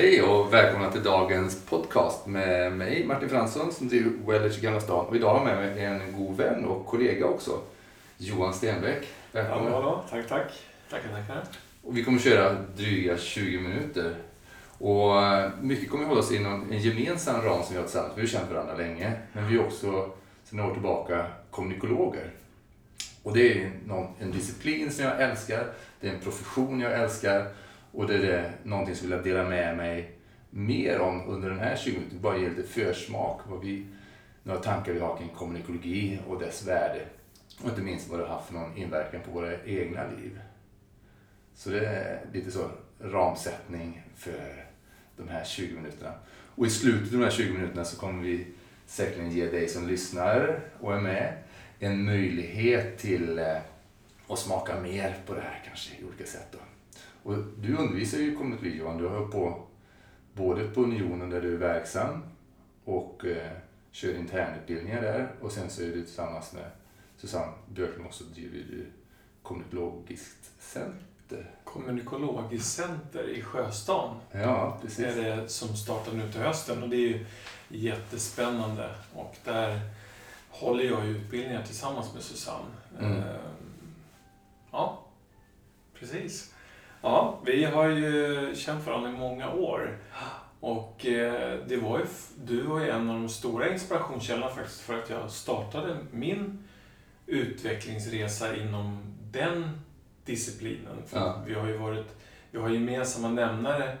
Hej och välkomna till dagens podcast med mig Martin Fransson som driver Wellers i Gamla stan. Och idag har jag med mig en god vän och kollega också, Johan Stenbeck. Välkommen. Hallå, hallå. Tack, tack. Tackar, tackar. Och vi kommer köra dryga 20 minuter. Och eh, mycket kommer hålla oss inom en gemensam ram som vi har tillsammans. Vi har känt varandra länge, men vi är också sedan några år tillbaka kommunikologer. Och det är någon, en disciplin som jag älskar, det är en profession jag älskar och det är det, någonting som jag vill dela med mig mer om under den här 20 minuterna. Bara ge lite försmak, vad vi, några tankar vi har kring kommunikologi och dess värde. Och inte minst vad det har haft för någon inverkan på våra egna liv. Så det är lite så ramsättning för de här 20 minuterna. Och i slutet av de här 20 minuterna så kommer vi säkerligen ge dig som lyssnar och är med en möjlighet till eh, att smaka mer på det här kanske i olika sätt. Då. Och du undervisar ju i kommunikologi Johan. Du har på både på Unionen där du är verksam och eh, kör internutbildningar där och sen så är du tillsammans med Susanne Björklund också driver du kommunikologiskt center. Kommunikologiskt center i Sjöstan Ja, precis. är det som startar nu till hösten och det är ju jättespännande. Och där håller jag utbildningar tillsammans med Susanne. Mm. Eh, Ja, precis. Ja, vi har ju känt varandra i många år. Och eh, det var ju, du var ju en av de stora inspirationskällorna faktiskt för att jag startade min utvecklingsresa inom den disciplinen. För Ja. Vi har ju varit, vi har gemensamma nämnare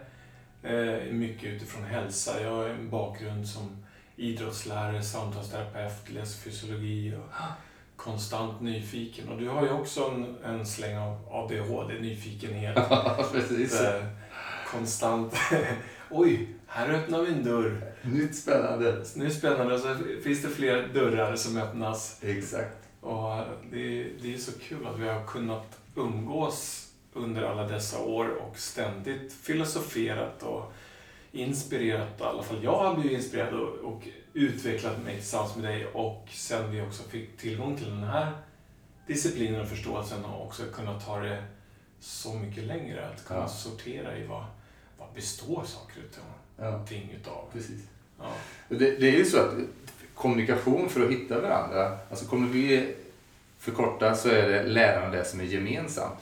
eh, mycket utifrån hälsa. Jag har en bakgrund som idrottslärare, samtalsterapeut, läser fysiologi och konstant nyfiken. Och du har ju också en, en släng av ADHD, nyfikenhet. Ja, precis. Eh, konstant. Oj, här öppnar vi en dörr. Nytt spännande. Det spännande. Så finns det fler dörrar som öppnas. Exakt. Och det, det är så kul att vi har kunnat umgås under alla dessa år och ständigt filosoferat och inspirerat. I alla fall jag har blivit inspirerad och, och utvecklat mig tillsammans med dig. Och sen vi också fick tillgång till den här disciplinen och förståelsen och också kunnat ta det så mycket längre. Att kunna Ja. sortera i vad, vad består saker och Ja, ting utav. precis. Ja. Det, det är ju så att kommunikation för att hitta varandra, alltså kommer vi förkorta så är det lärande det som är gemensamt.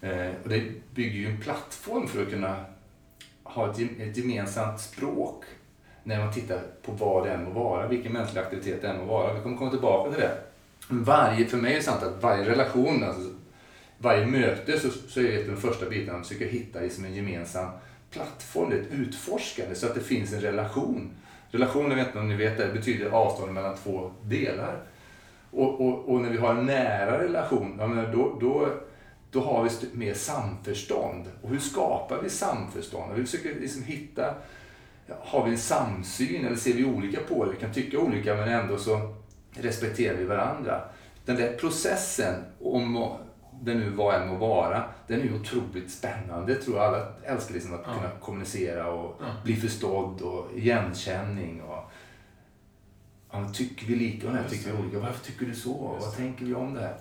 Eh, och det bygger ju en plattform för att kunna ha ett, gemensamt språk när man tittar på vad det än må vara, vilken mänsklig aktivitet det än må vara. Vi kommer komma tillbaka till det. Varje, för mig är det sant att varje relation, alltså varje möte så, så är det den första biten att försöka hitta i som en gemensam plattform, ett utforskande så att det finns en relation. Relation, jag vet inte om ni vet det, betyder avstånd mellan två delar. Och, och, och när vi har en nära relation, ja, då, då, då har vi mer samförstånd. Och hur skapar vi samförstånd? Och vi försöker liksom hitta, ja, har vi en samsyn eller ser vi olika på det? Vi kan tycka olika men ändå så respekterar vi varandra. Den där processen, om det nu vad än må vara, den är ju otroligt spännande. Jag tror alla älskar liksom att Ja. kunna kommunicera och Ja. bli förstådd och igenkänning. Och, ja, tycker vi lika? Just Tycker vi olika? Varför tycker du så? Just Vad tänker vi om det här?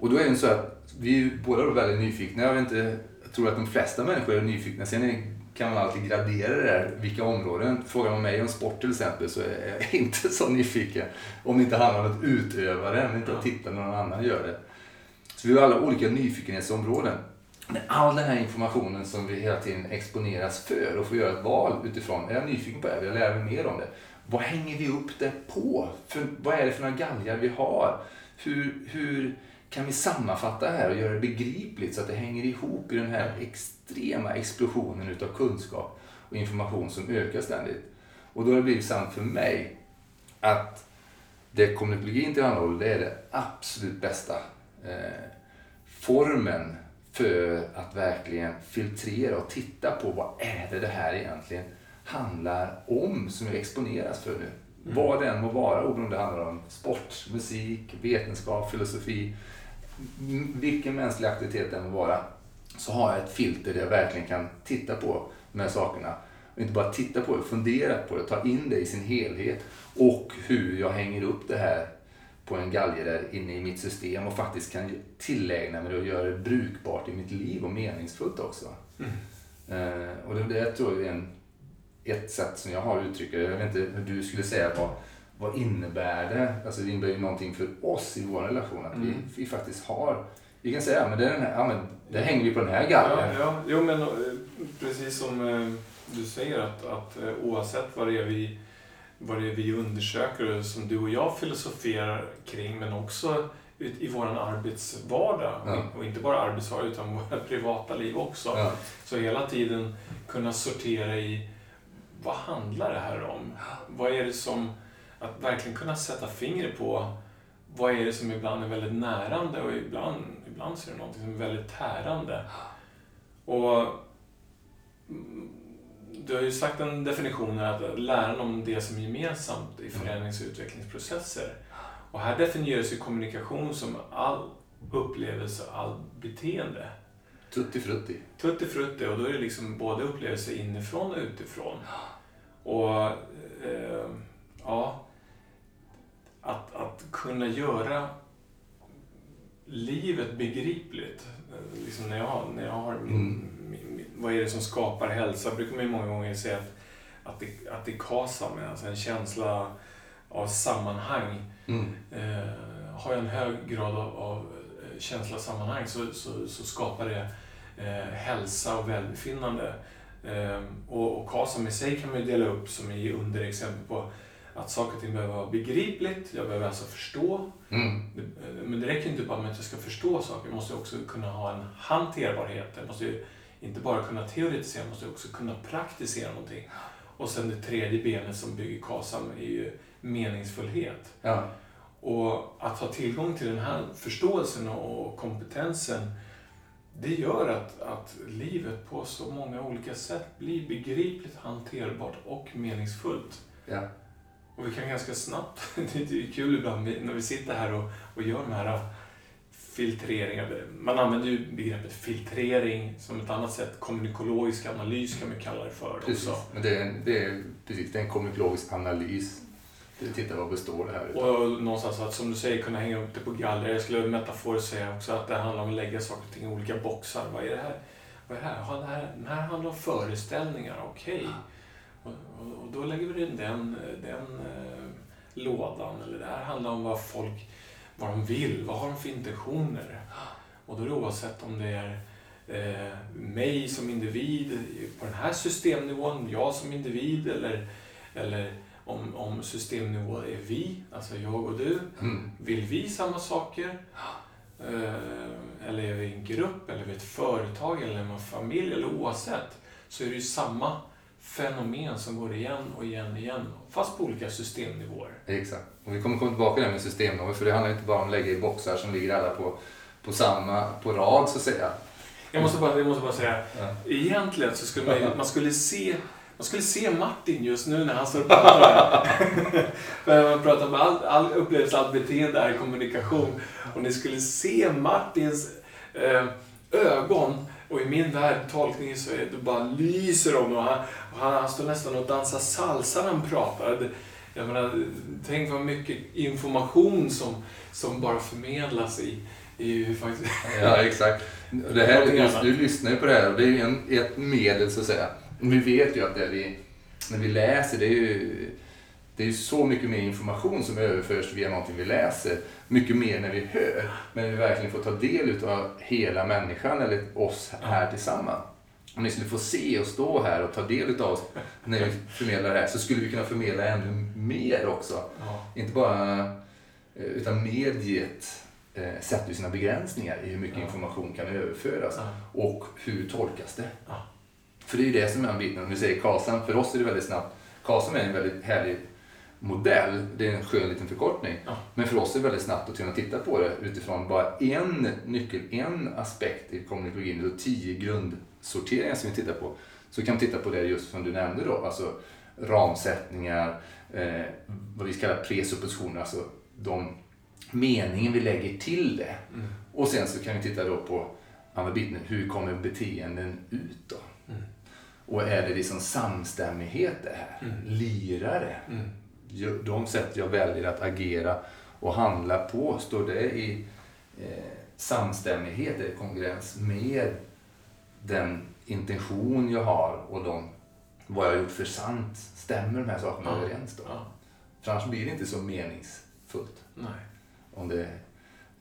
Och då är det så att vi är båda då väldigt nyfikna. Jag, vet inte, jag tror att de flesta människor är nyfikna. Sen är, kan man alltid gradera det där, vilka områden. Frågar man mig om sport till exempel så är jag inte så nyfiken. Om det inte handlar om att utöva det, men inte att titta när någon annan gör det. Så vi har alla olika nyfikenhetsområden. Men all den här informationen som vi hela tiden exponeras för och får göra ett val utifrån. Är jag nyfiken på det här? Vill jag lära mig mer om det? Vad hänger vi upp det på? För, vad är det för några galgar vi har? Hur, hur kan vi sammanfatta det här och göra det begripligt så att det hänger ihop i den här extrema explosionen utav kunskap och information som ökar ständigt? Och då har det blivit sant för mig att det kommunikologin tillhandahåller, det är det absolut bästa eh, formen för att verkligen filtrera och titta på vad är det det här egentligen handlar om som vi exponeras för nu. Mm. Vad det än må vara, oberoende om det handlar om sport, musik, vetenskap, filosofi, vilken mänsklig aktivitet det än må vara, så har jag ett filter där jag verkligen kan titta på de här sakerna. Och inte bara titta på det, fundera på det, ta in det i sin helhet och hur jag hänger upp det här på en galge där inne i mitt system och faktiskt kan tillägna mig det och göra det brukbart i mitt liv och meningsfullt också. Mm. Eh, och det, det tror jag är en, ett sätt som jag har det. Jag vet inte hur du skulle säga vad, vad innebär det? Alltså det innebär ju någonting för oss i vår relation att vi, Mm. vi faktiskt har vi kan säga, men det, är den här, ja, men det hänger vi på den här galgen. Ja, ja. Jo, men eh, precis som eh, du säger att, att eh, oavsett vad det, är vi, vad det är vi undersöker och som du och jag filosoferar kring men också ut i vår arbetsvardag Ja. och inte bara arbetsvardag utan våra privata liv också. Ja. Så hela tiden kunna sortera i vad handlar det här om? Vad är det som, att verkligen kunna sätta fingret på vad är det som ibland är väldigt närande och ibland, ibland så är det någonting som är väldigt tärande. Och mm, du har ju sagt en definition här, att lära om det som är gemensamt i förändrings och utvecklingsprocesser. Och här definieras ju kommunikation som all upplevelse, all beteende. Tutti frutti. Tutti frutti och då är det liksom både upplevelser inifrån och utifrån. Och eh, ja, kunna göra livet begripligt. Liksom när, jag, när jag har min, Mm. vad är det som skapar hälsa? brukar man ju många gånger säga att, att, det, att det är KASAM, alltså en känsla av sammanhang. Mm. Eh, har jag en hög grad av, av eh, känsla av sammanhang så, så, så skapar det eh, hälsa och välbefinnande. Eh, och, och KASAM i sig kan man ju dela upp som i underexempel på att saker och ting behöver vara begripligt, jag behöver alltså förstå. Mm. Men det räcker inte bara med att jag ska förstå saker, jag måste också kunna ha en hanterbarhet. Jag måste ju inte bara kunna teoretisera, jag måste också kunna praktisera någonting. Och sen det tredje benet som bygger KASAM är ju meningsfullhet. Ja. Och att ha tillgång till den här förståelsen och kompetensen det gör att, att livet på så många olika sätt blir begripligt, hanterbart och meningsfullt. Ja. Och vi kan ganska snabbt, det är kul ibland när vi sitter här och, och gör de här filtreringarna. Man använder ju begreppet filtrering som ett annat sätt. Kommunikologisk analys kan man kalla det för Precis. också. Men det är, det, är, precis, det är en kommunikologisk analys. Titta vad består det här utav. Och någonstans att, som du säger, kunna hänga upp det på galler. Jag skulle metaforiskt säga också att det handlar om att lägga saker och ting i olika boxar. Vad är det här? Vad är det här? Ja, det här, den här handlar om föreställningar, okej. Och då lägger vi in den, den eh, lådan. Eller det här handlar om vad folk, vad de vill, vad har de för intentioner? Och då är det oavsett om det är eh, mig som individ på den här systemnivån, jag som individ eller, eller om, om systemnivå är vi, alltså jag och du. Mm. Vill vi samma saker? Eh, eller är vi en grupp, eller är vi ett företag, eller en familj, eller oavsett, så är det ju samma fenomen som går igen och igen och igen, fast på olika systemnivåer. Exakt. Och vi kommer komma tillbaka till det med systemnummer för det handlar inte bara om att lägga i boxar som ligger alla på, på samma, på rad så att säga. Jag måste bara, jag måste bara säga, Ja. egentligen så skulle man, man skulle se man skulle se Martin just nu när han står och pratar här. Man pratar om all, all upplevelse, allt beteende är kommunikation. Och ni skulle se Martins eh, ögon. Och i min värld, tolkning, så är det bara lyser om och han, och han, han står nästan och dansar salsa när han pratar. Det, jag menar, tänk vad mycket information som, som bara förmedlas i, i faktiskt... Ja, exakt. Det här, Någonting du, lyssnar ju på det här och det är ju en, ett medel så att säga. Vi vet ju att det vi, när vi läser, det är ju det är så mycket mer information som överförs via någonting vi läser. Mycket mer när vi hör. Men vi verkligen får ta del av hela människan eller oss här tillsammans. Om ni skulle få se och stå här och ta del av oss när vi förmedlar det här så skulle vi kunna förmedla ännu mer också. Ja. Inte bara, eh, utan mediet eh, sätter ju sina begränsningar i hur mycket Ja. information kan överföras Ja. och hur tolkas det. Ja. För det är ju det som är biten. Om vi säger KASAM, för oss är det väldigt snabbt. KASAM är en väldigt härlig modell. Det är en skön liten förkortning. Ja. Men för oss är det väldigt snabbt att kunna titta på det utifrån bara en nyckel, en aspekt i kommunikologin. Det är tio grundsorteringar som vi tittar på. Så kan vi titta på det just som du nämnde då, alltså ramsättningar, eh, vad vi kallar presuppositioner, alltså de meningen vi lägger till det. Mm. Och sen så kan vi titta då på andra biten, hur kommer beteenden ut då? Mm. Och är det liksom samstämmighet det här? Mm. Lirar det? Mm. De sätt jag väljer att agera och handla på, står det i eh, samstämmighet eller kongruens med den intention jag har och de, vad jag har gjort för sant, stämmer de här sakerna Ja. överens då? Ja. För annars blir det inte så meningsfullt Nej. om det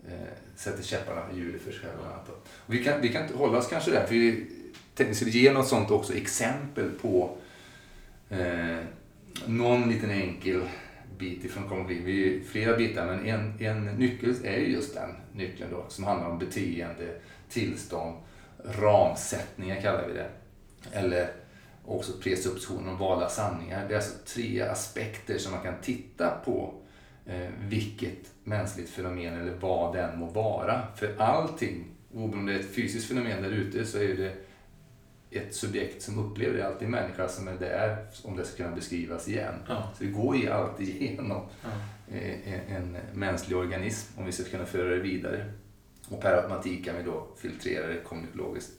eh, sätter käpparna i hjulet för sig själv. Och vi, kan, vi kan hålla oss kanske där, för vi tänkte skulle ge något sånt också exempel på eh, någon liten enkel bit ifrån konflikt. Vi är flera bitar, men en, en nyckel är just den nyckeln då, som handlar om beteende, tillstånd, ramsättningar kallar vi det. Eller också presuppositioner och valda sanningar. Det är alltså tre aspekter som man kan titta på eh, vilket mänskligt fenomen eller vad den må vara. För allting, oberoende om det är ett fysiskt fenomen där ute så är det ett subjekt som upplever det, alltid en människa som är där om det ska kunna beskrivas igen. Ja. Så det går ju alltid igenom Ja. eh, en, en mänsklig organism om vi ska kunna föra det vidare. Och per automatik kan vi då filtrera det kommunikologiskt.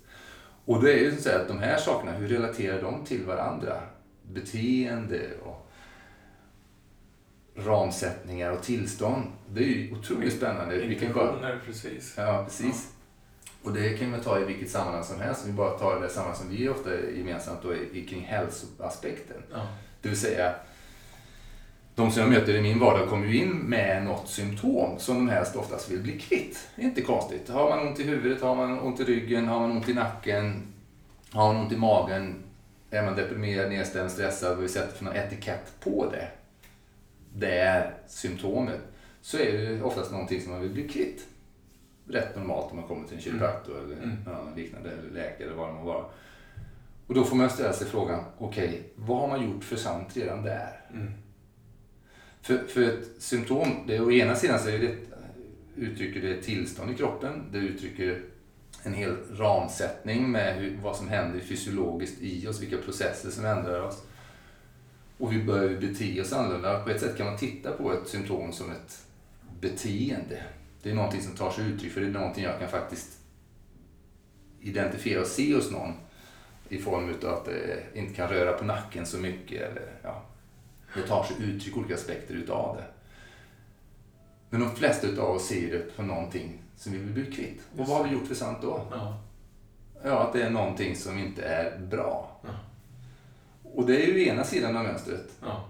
Och då är det ju så att de här sakerna, hur relaterar de till varandra? Beteende och ramsättningar och tillstånd. Det är ju otroligt spännande. Vilken skön- precis. Ja, precis. Och det kan man ta i vilket sammanhang som helst. Vi bara tar det sammanhang som vi ofta gemensamt då kring hälsoaspekten. Ja. Det vill säga, de som jag möter i min vardag kommer ju in med något symptom som de helst oftast vill bli kvitt. Det är inte konstigt. Har man ont i huvudet, har man ont i ryggen, har man ont i nacken, har man ont i magen, är man deprimerad, nedstämd, stressad, vad vi sätter för någon etikett på det. Det är symptomet. Så är det oftast någonting som man vill bli kvitt. Rätt normalt om man kommer till en kiropraktor eller Mm. ja, liknande, eller läkare eller vad det må vara. Och då får man ställa sig frågan, okej, vad har man gjort för sant redan där? Mm. För, för ett symptom, det är å ena sidan så är det, uttrycker det ett tillstånd i kroppen, det uttrycker en hel ramsättning med hur, vad som händer fysiologiskt i oss, vilka processer som ändrar oss. Och vi börjar bete oss annorlunda. På ett sätt kan man titta på ett symptom som ett beteende. Det är någonting som tar sig uttryck, för det är någonting jag kan faktiskt identifiera och se hos någon i form av att det inte kan röra på nacken så mycket. Eller, ja, det tar sig uttryck olika aspekter utav det. Men de flesta utav oss ser det på någonting som vi vill bli kvitt. Och vad har vi gjort för sant då? Ja. Ja, att det är någonting som inte är bra. Ja. Och det är ju ena sidan av mönstret. Ja.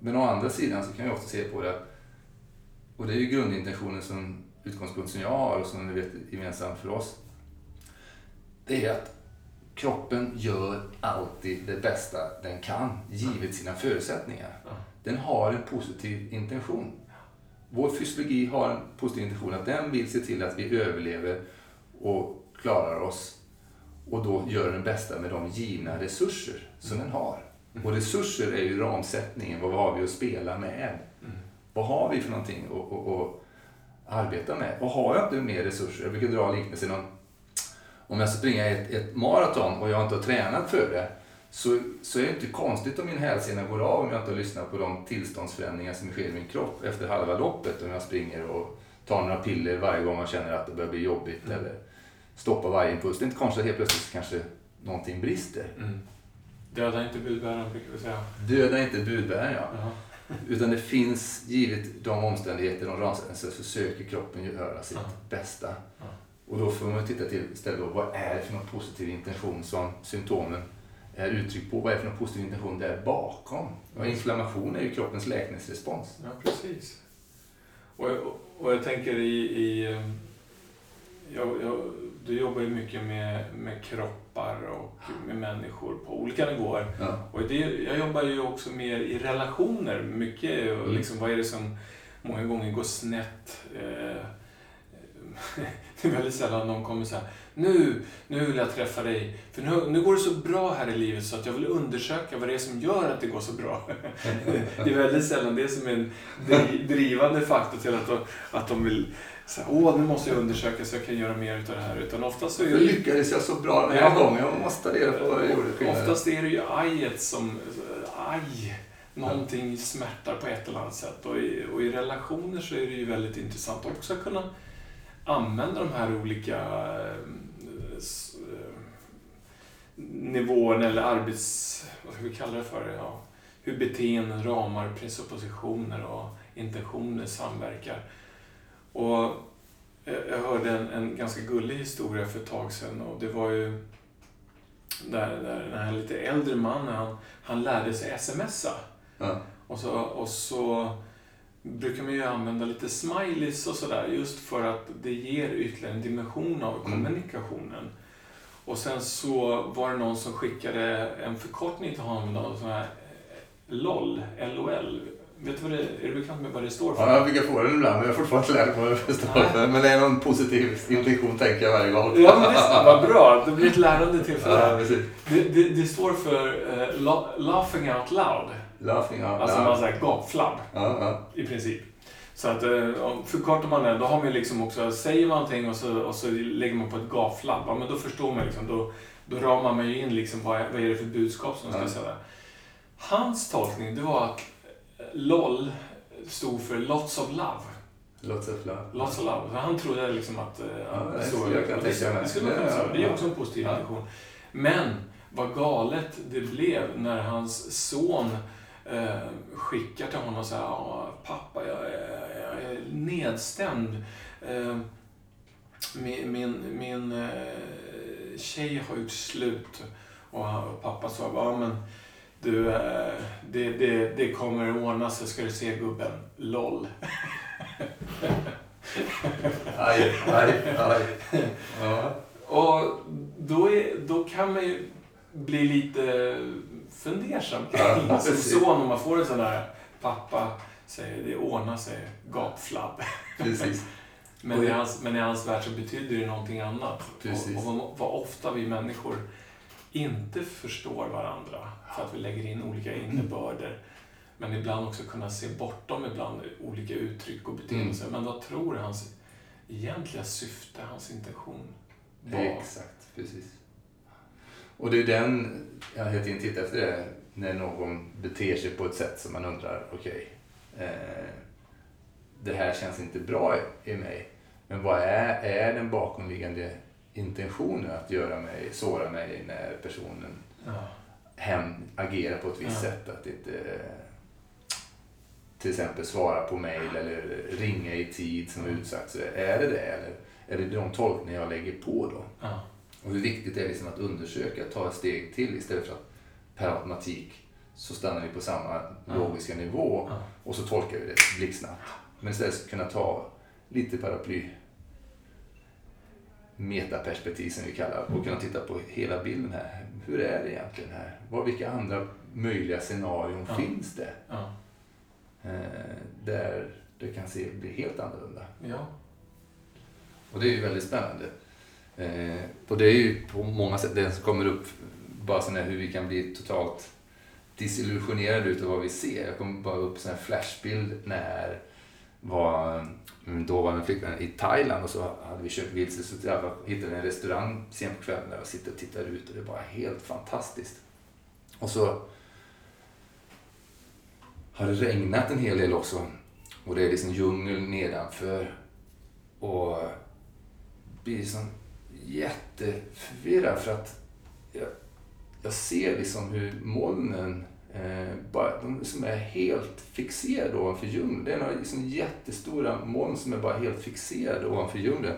Men å andra sidan så kan vi också se på det, och det är ju grundintentionen som utgångspunkt som jag har och som ni vet är gemensam för oss. Det är att kroppen gör alltid det bästa den kan, givet sina förutsättningar. Den har en positiv intention. Vår fysiologi har en positiv intention att den vill se till att vi överlever och klarar oss och då gör den bästa med de givna resurser som den har. Och resurser är ju ramsättningen. Vad har vi att spela med? Mm. Vad har vi för någonting att, att, att arbeta med? Och har jag inte mer resurser? Jag brukar dra liknelsen om om jag ska springa ett, ett maraton och jag inte har tränat för det så, så är det inte konstigt om min hälsena går av om jag inte har lyssnat på de tillståndsförändringar som sker i min kropp efter halva loppet. Om jag springer och tar några piller varje gång jag känner att det börjar bli jobbigt Mm. eller stoppar varje impuls. Det är inte konstigt att helt plötsligt kanske någonting brister. Mm. Döda inte budbäraren brukar vi säga. Döda inte budbäraren, ja. Ja. Utan det finns, givet de omständigheter och ramsättningar, så försöker kroppen göra sitt Ja. bästa. Ja. Och då får man titta till istället då, vad är det för någon positiv intention som symptomen är uttryck på? Vad är det för någon positiv intention där bakom? Och inflammation är ju kroppens läkningsrespons. Ja, precis. Och, och, och jag tänker i... i eh, jag, jag, du jobbar ju mycket med, med kroppar och med människor på olika nivåer. Ja. Och det, jag jobbar ju också mer i relationer. Mycket och Mm. liksom, vad är det som många gånger går snett? Eh, det är väldigt sällan någon kommer säga nu, nu vill jag träffa dig, för nu, nu går det så bra här i livet så att jag vill undersöka vad det är som gör att det går så bra. Det är väldigt sällan det som är en dri- drivande faktor till att de, att de vill säga åh, nu måste jag undersöka så jag kan göra mer utav det här. Utan oftast så är det, lyckades jag så bra den här Ja. gången? Jag måste ta reda på vad jag gjorde oftast är det ju ajet som, aj, någonting smärtar på ett eller annat sätt. Och i, och i relationer så är det ju väldigt intressant också att kunna använda de här olika eh, eh, nivåerna eller arbets... Vad ska vi kalla det för? Ja, hur beteenden, ramar, presuppositioner och intentioner samverkar. Och jag hörde en, en ganska gullig historia för ett tag sedan och det var ju där, där den här lite äldre mannen, han, han lärde sig smsa. Ja. Och så, och så brukar man ju använda lite smileys och sådär just för att det ger ytterligare en dimension av Mm. kommunikationen. Och sen så var det någon som skickade en förkortning till honom, då, sån här eh, LOL, LOL. Vet du vad det är? Är du bekant med vad det står för? Ja, jag brukar få den ibland, men jag har fortfarande inte lärt mig vad det står för. Men det är någon positiv intention, tänker jag varje gång. Ja, men det vad bra. Det blir ett lärande tillfälle. Ja. Det, det, det står för la, laughing out loud. Laughing out Alltså man loud. säger gapflabb Ja, ja. i princip. Så att eh, om- förkortar man det, då har man liksom också, säger man någonting och så, och så lägger man på ett gapflabb, ja, men då förstår man liksom, då, då ramar man ju in liksom vad, är- vad är det för budskap som ska Ja. säga. Hans tolkning, det var att LOL stod för Lots of Love. Lots of love. Lots of love. Så han trodde liksom att... eh, Ja, det så- skulle jag kunna det- tänka mig. Det, skulle man kunna Ja, säga. det är också en positiv Ja. intention. Men vad galet det blev när hans son eh, skickar till honom och säger ja, pappa, jag är, jag är nedstämd. Eh, min min, min eh, tjej har gjort slut. Och pappa sa, ja men du, eh, det, det, det kommer att ordna sig ska du se gubben. LOL. Aj, aj, aj. Ja. Och då, är, då kan man ju bli lite fundersam Ja, som son om man får en sån där pappa säger det ordnar sig, gapflabb. Precis. Men i, hans, men i hans värld så betyder det någonting annat. Precis. Och, och vad ofta vi människor inte förstår varandra för att vi lägger in olika innebörder. Men ibland också kunna se bortom ibland olika uttryck och beteenden. Men vad tror hans egentliga syfte, hans intention var? Exakt, precis. Och det är den, jag har hela tiden tittat efter det, när någon beter sig på ett sätt som man undrar, okej, eh, det här känns inte bra i, i mig. Men vad är, är den bakomliggande intentionen att göra mig, såra mig när personen Ja. hem agerar på ett visst Ja. sätt? Att inte till exempel svara på mejl eller ringa i tid som Mm. utsagt. Så är det det eller är det de tolkningar jag lägger på då? Ja. Och hur viktigt det är liksom att undersöka, ta ett steg till istället för att per automatik så stannar vi på samma logiska nivå och så tolkar vi det blixtsnabbt. Men istället kunna ta lite paraply metaperspektiv som vi kallar och kunna titta på hela bilden här. Hur är det egentligen här? Vad, vilka andra möjliga scenarion Ja. finns det? Ja. Eh, där det kan se, bli helt annorlunda. ja. Och det är ju väldigt spännande. Eh, och det är ju på många sätt det som kommer upp, bara sån här hur vi kan bli totalt disillusionerade utav vad vi ser. Jag kommer bara upp en flashbild när var Mm, min dåvarande flickvän i Thailand och så hade vi köpt vilse så jag hittade en restaurang sent på kvällen där jag sitter och tittar ut och det var helt fantastiskt. Och så har det regnat en hel del också och det är liksom djungel nedanför och blir liksom jätteförvirrad för att jag, jag ser liksom hur molnen bara, de som är helt fixerade ovanför djungeln. Det är några liksom jättestora moln som är bara helt fixerade ovanför djungeln.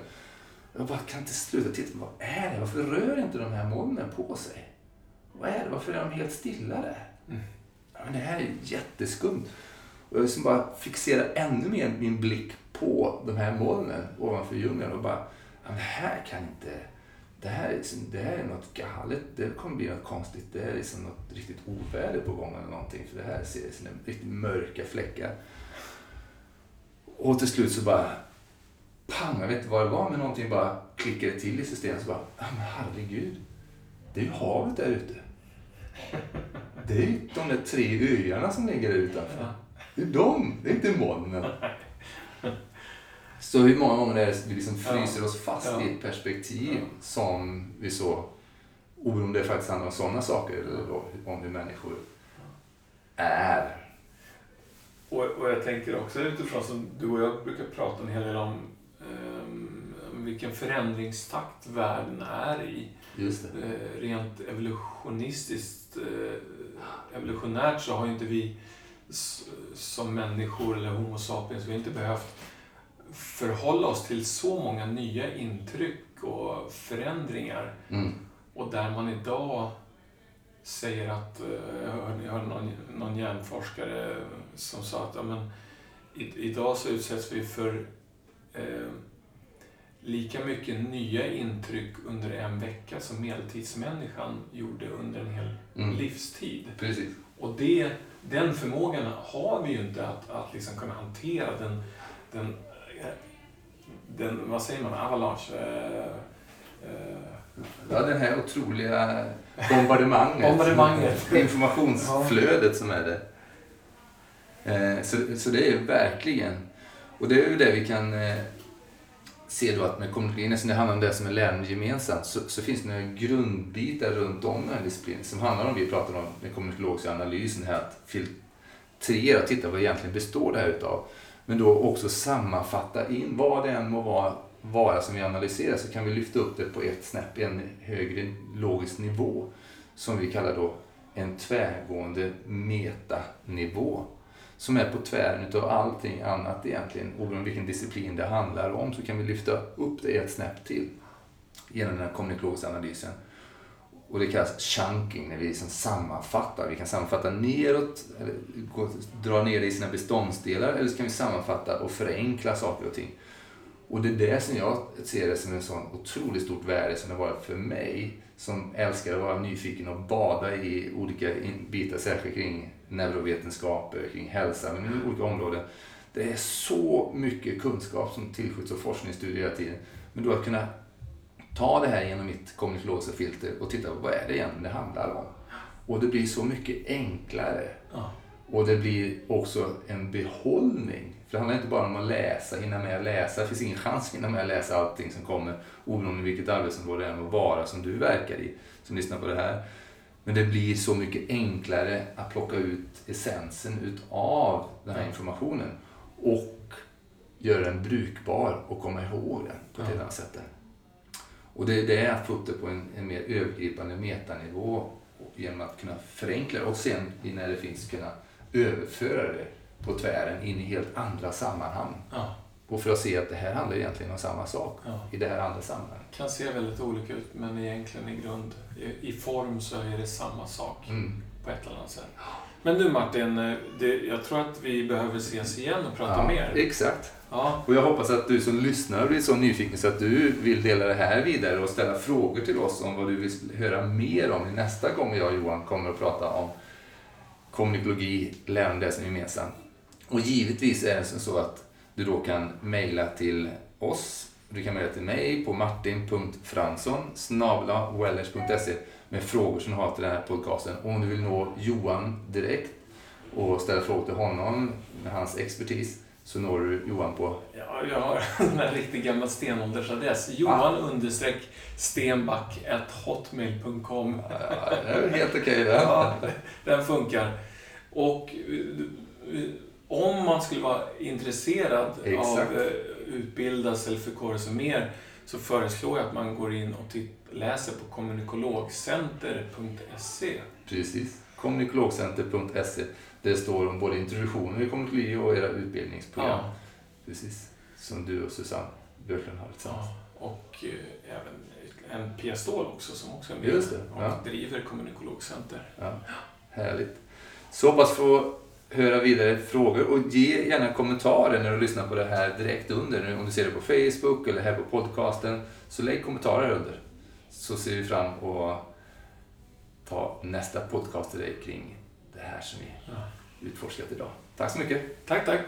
Jag bara kan inte sluta titta. Vad är det? Varför rör inte de här molnen på sig? Vad är det? Varför är de helt stilla där? Mm. Ja, men det här är jätteskumt. Och jag liksom bara fixerar ännu mer min blick på de här molnen ovanför djungeln och bara, ja, men det här kan inte, det här, är liksom, det här är något galet, det kommer bli något konstigt, det är liksom något riktigt oväder på gång eller någonting, för det här ser ut som riktigt mörka fläckar. Och till slut så bara, pang, jag vet inte vad det var, men någonting bara klickade till i systemet, så bara, ja men herregud, det är ju havet där ute. Det är ju de där tre öarna som ligger där utanför. Det är de, det är inte molnen. Så hur många gånger är det vi liksom fryser oss fast Ja. i ett perspektiv Ja. som vi så, oberoende om det faktiskt handlar om sådana saker eller då, om hur människor är. Och, och jag tänker också utifrån som du och jag brukar prata en hel del om ehm, vilken förändringstakt världen är i. Just det. Eh, rent evolutionistiskt, eh, evolutionärt så har ju inte vi s- som människor eller Homo sapiens, vi har inte behövt förhålla oss till så många nya intryck och förändringar. Mm. Och där man idag säger att, eh, jag hörde, någon, någon hjärnforskare som sa att ja, men, i, idag så utsätts vi för eh, lika mycket nya intryck under en vecka som medeltidsmänniskan gjorde under en hel Mm. livstid. Precis. Och det, den förmågan har vi ju inte att, att liksom kunna hantera den, den, den vad säger man, avalanche... Eh, eh, Ja, det här otroliga bombardemanget. Bombardemanget. Informationsflödet som är det. Eh, Så, så det är ju verkligen, och det är ju det vi kan se då att med kommunikation, eftersom det handlar om det som är lärande gemensamt, så, så finns det några grundbitar runt om den här disciplinen som handlar om, vi pratar om den kommunikologiska analysen här, att filtrera och titta vad egentligen består det här utav. Men då också sammanfatta in vad det än må vara, vara som vi analyserar så kan vi lyfta upp det på ett snäpp, en högre logisk nivå som vi kallar då en tvärgående metanivå som är på tvären utav allting annat egentligen. Oberoende vilken disciplin det handlar om så kan vi lyfta upp det ett snäpp till genom den här kommunikologiska analysen. Och det kallas chunking, när vi liksom sammanfattar. Vi kan sammanfatta neråt, eller gå, dra ner det i sina beståndsdelar, eller så kan vi sammanfatta och förenkla saker och ting. Och det är det som jag ser det som en sån otroligt stort värde som det har varit för mig som älskar att vara nyfiken och bada i olika bitar, särskilt kring neurovetenskap, kring hälsa, men i olika områden. Det är så mycket kunskap som tillskjuts och forskningsstudier hela tiden. Men då att kunna ta det här genom mitt kommunikologiska filter och titta på vad är det egentligen det handlar om. Och det blir så mycket enklare. ja. Och det blir också en behållning. För det handlar inte bara om att läsa, hinna med att läsa. Det finns ingen chans att hinna med att läsa allting som kommer oberoende vilket arbetsområde det än må vara som du verkar i, som lyssnar på det här. Men det blir så mycket enklare att plocka ut essensen utav den här informationen och göra den brukbar och komma ihåg den på ett helt annat sätt. Och det är det att få upp det på en, en mer övergripande metanivå genom att kunna förenkla det och sen när det finns kunna överföra det på tvären in i helt andra sammanhang. Ja. Och för att se att det här handlar egentligen om samma sak Ja. i det här andra sammanhanget. kan se väldigt olika ut, men egentligen i grund, i, i form så är det samma sak Mm. på ett eller annat sätt. Men du Martin, eh, det, jag tror att vi behöver ses igen och prata Ja, mer. Exakt. Ja, Och jag hoppas att du som lyssnar blir så nyfiken så att du vill dela det här vidare och ställa frågor till oss om vad du vill höra mer om nästa gång jag och Johan kommer att prata om kommunikologi, lärande det som är gemensamt. Och givetvis är det så att du då kan mejla till oss. Du kan mejla till mig på martin.fransson wellers.se med frågor som du har till den här podcasten. Och om du vill nå Johan direkt och ställa frågor till honom med hans expertis så når du Johan på ja, jag har en riktigt gammal stenåldersadress. Johan understreck stenback hotmail.com. Ja, det är helt okej det. Ja, den funkar. Och eh, om man skulle vara intresserad Exakt. av eh, utbildas eller förkovra sig mer så föreslår jag att man går in och titt- läser på kommunikologcenter.se. Precis. Kommunikologcenter.se. Där det står om både introduktioner i kommunikologi och era utbildningsprogram. Ja, Precis. Som du och Susanne Björklund har tillsammans. ja. Och eh, även en Pia Ståhl också som också är med Just det, och ja. driver Kommunikologcenter. Ja. Härligt. Så hoppas få höra vidare frågor och ge gärna kommentarer när du lyssnar på det här direkt under. Nu, Om du ser det på Facebook eller här på podcasten. Så lägg kommentarer under. Så ser vi fram och ta nästa podcast till dig kring det här som vi Ja. utforskat idag. Tack så mycket. Tack, tack.